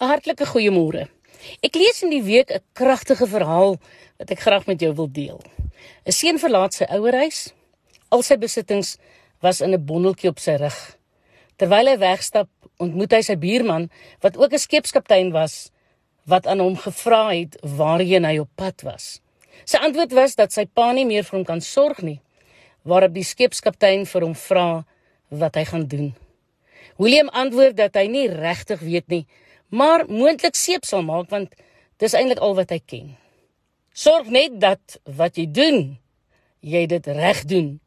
'n Hartlike goeiemôre. Ek lees in die week 'n kragtige verhaal wat ek graag met jou wil deel. 'n Seun verlaat sy ouerhuis. Al sy besittings was in 'n bondeltjie op sy rug. Terwyl hy wegstap, ontmoet hy sy buurman wat ook 'n skeepskaptein was wat aan hom gevra het waarheen hy op pad was. Sy antwoord was dat sy pa nie meer vir hom kan sorg nie, waarop die skeepskaptein vir hom vra wat hy gaan doen. William antwoord dat hy nie regtig weet nie, maar moontlik seep sal maak want dis eintlik al wat hy ken. Sorg net dat wat jy doen, jy dit reg doen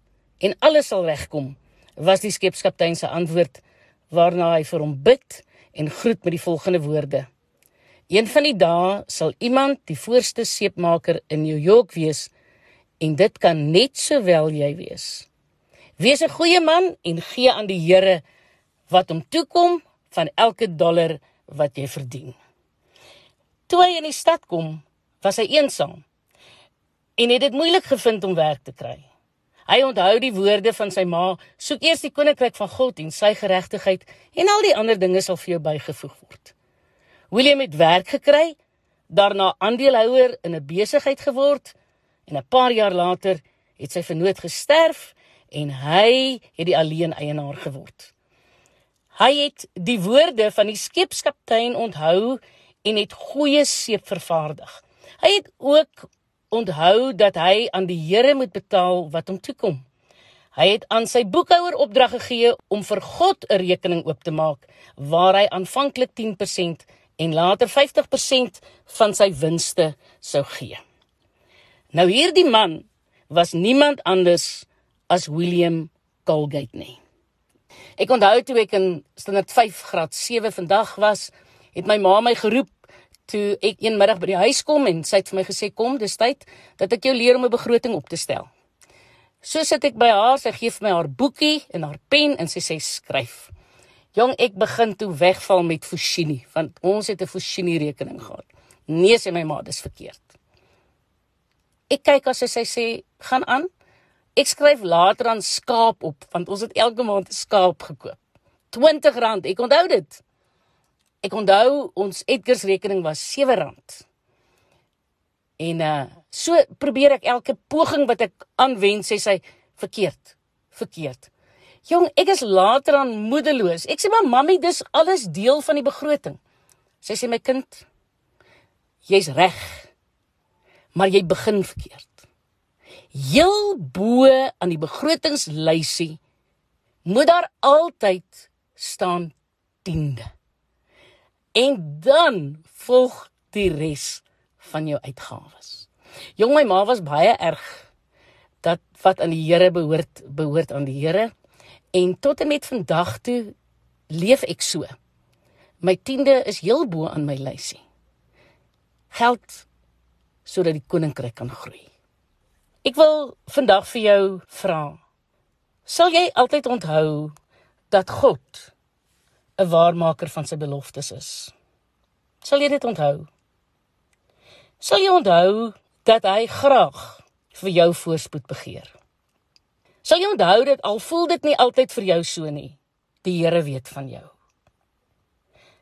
en alles sal regkom, was die skepskaptein se antwoord waarna hy vir hom bid en groet met die volgende woorde: Een van die dae sal iemand die voorste seepmaker in New York wees en dit kan net sowel jy wees. Wees 'n goeie man en gee aan die Here wat hom toekom van elke dollar wat jy verdien. Toe hy in die stad kom, was hy eensaam en het dit moeilik gevind om werk te kry. Hy onthou die woorde van sy ma: "Soek eers die koninkryk van God en sy geregtigheid en al die ander dinge sal vir jou bygevoeg word." William het werk gekry, daarna aandeelhouer in 'n besigheid geword en 'n paar jaar later het sy vernoot gesterf en hy het die alleen eienaar geword. Hy het die woorde van die skepskaptein onthou en het goeie seep vervaardig. Hy het ook onthou dat hy aan die Here moet betaal wat hom toekom. Hy het aan sy boekhouer opdrag gegee om vir God 'n rekening oop te maak waar hy aanvanklik 10% en later 50% van sy winste sou gee. Nou hierdie man was niemand anders as William Colgate nie. Ek onthou toe ek in standaard 5 graad 7 vandag was, het my ma my geroep toe ek een middag by die huis kom en sy het vir my gesê kom, dis tyd dat ek jou leer om 'n begroting op te stel. So sit ek by haar, sy gee vir my haar boekie en haar pen en sy sê skryf. Jong, ek begin toe wegval met Fushini, want ons het 'n Fushini rekening gehad. Nee sê my ma, dis verkeerd. Ek kyk as sy sê, gaan aan. Ek skryf later aan skaap op want ons het elke maand 'n skaap gekoop. R20, ek onthou dit. Ek onthou ons Edgars rekening was R7. En uh so probeer ek elke poging wat ek aanwend sê sy verkeerd. Verkeerd. Jong, ek is later aan moedeloos. Ek sê maar mammie, dis alles deel van die begroting. Sy sê my kind, jy's reg. Maar jy begin verkeerd heel bo aan die begrotingslysie moet daar altyd staan tiende. En dan volg die res van jou uitgawes. Jong my ma was baie erg dat wat aan die Here behoort behoort aan die Here en tot en met vandag toe leef ek so. My tiende is heel bo aan my lysie. Geld sodat die koninkryk kan groei. Ek wil vandag vir jou vra. Sal jy altyd onthou dat God 'n waarmaker van sy beloftes is? Sal jy dit onthou? Sal jy onthou dat hy graag vir jou voorspoed begeer? Sal jy onthou dat al voel dit nie altyd vir jou so nie, die Here weet van jou.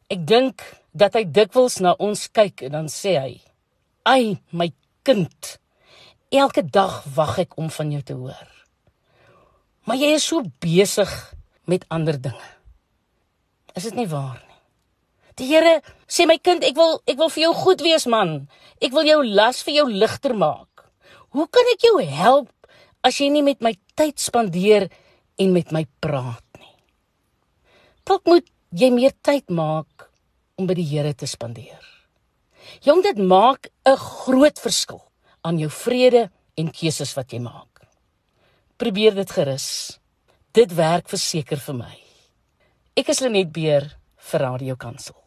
Ek dink dat hy dikwels na ons kyk en dan sê hy: "Ai, my kind, Elke dag wag ek om van jou te hoor. Maar jy is so besig met ander dinge. Is dit nie waar nie? Die Here sê my kind, ek wil ek wil vir jou goed wees man. Ek wil jou las vir jou ligter maak. Hoe kan ek jou help as jy nie met my tyd spandeer en met my praat nie? Dalk moet jy meer tyd maak om by die Here te spandeer. Jong, dit maak 'n groot verskil aan jou vrede en keuses wat jy maak. Probeer dit gerus. Dit werk verseker vir my. Ek is Lenet Beer vir Radio Kansel.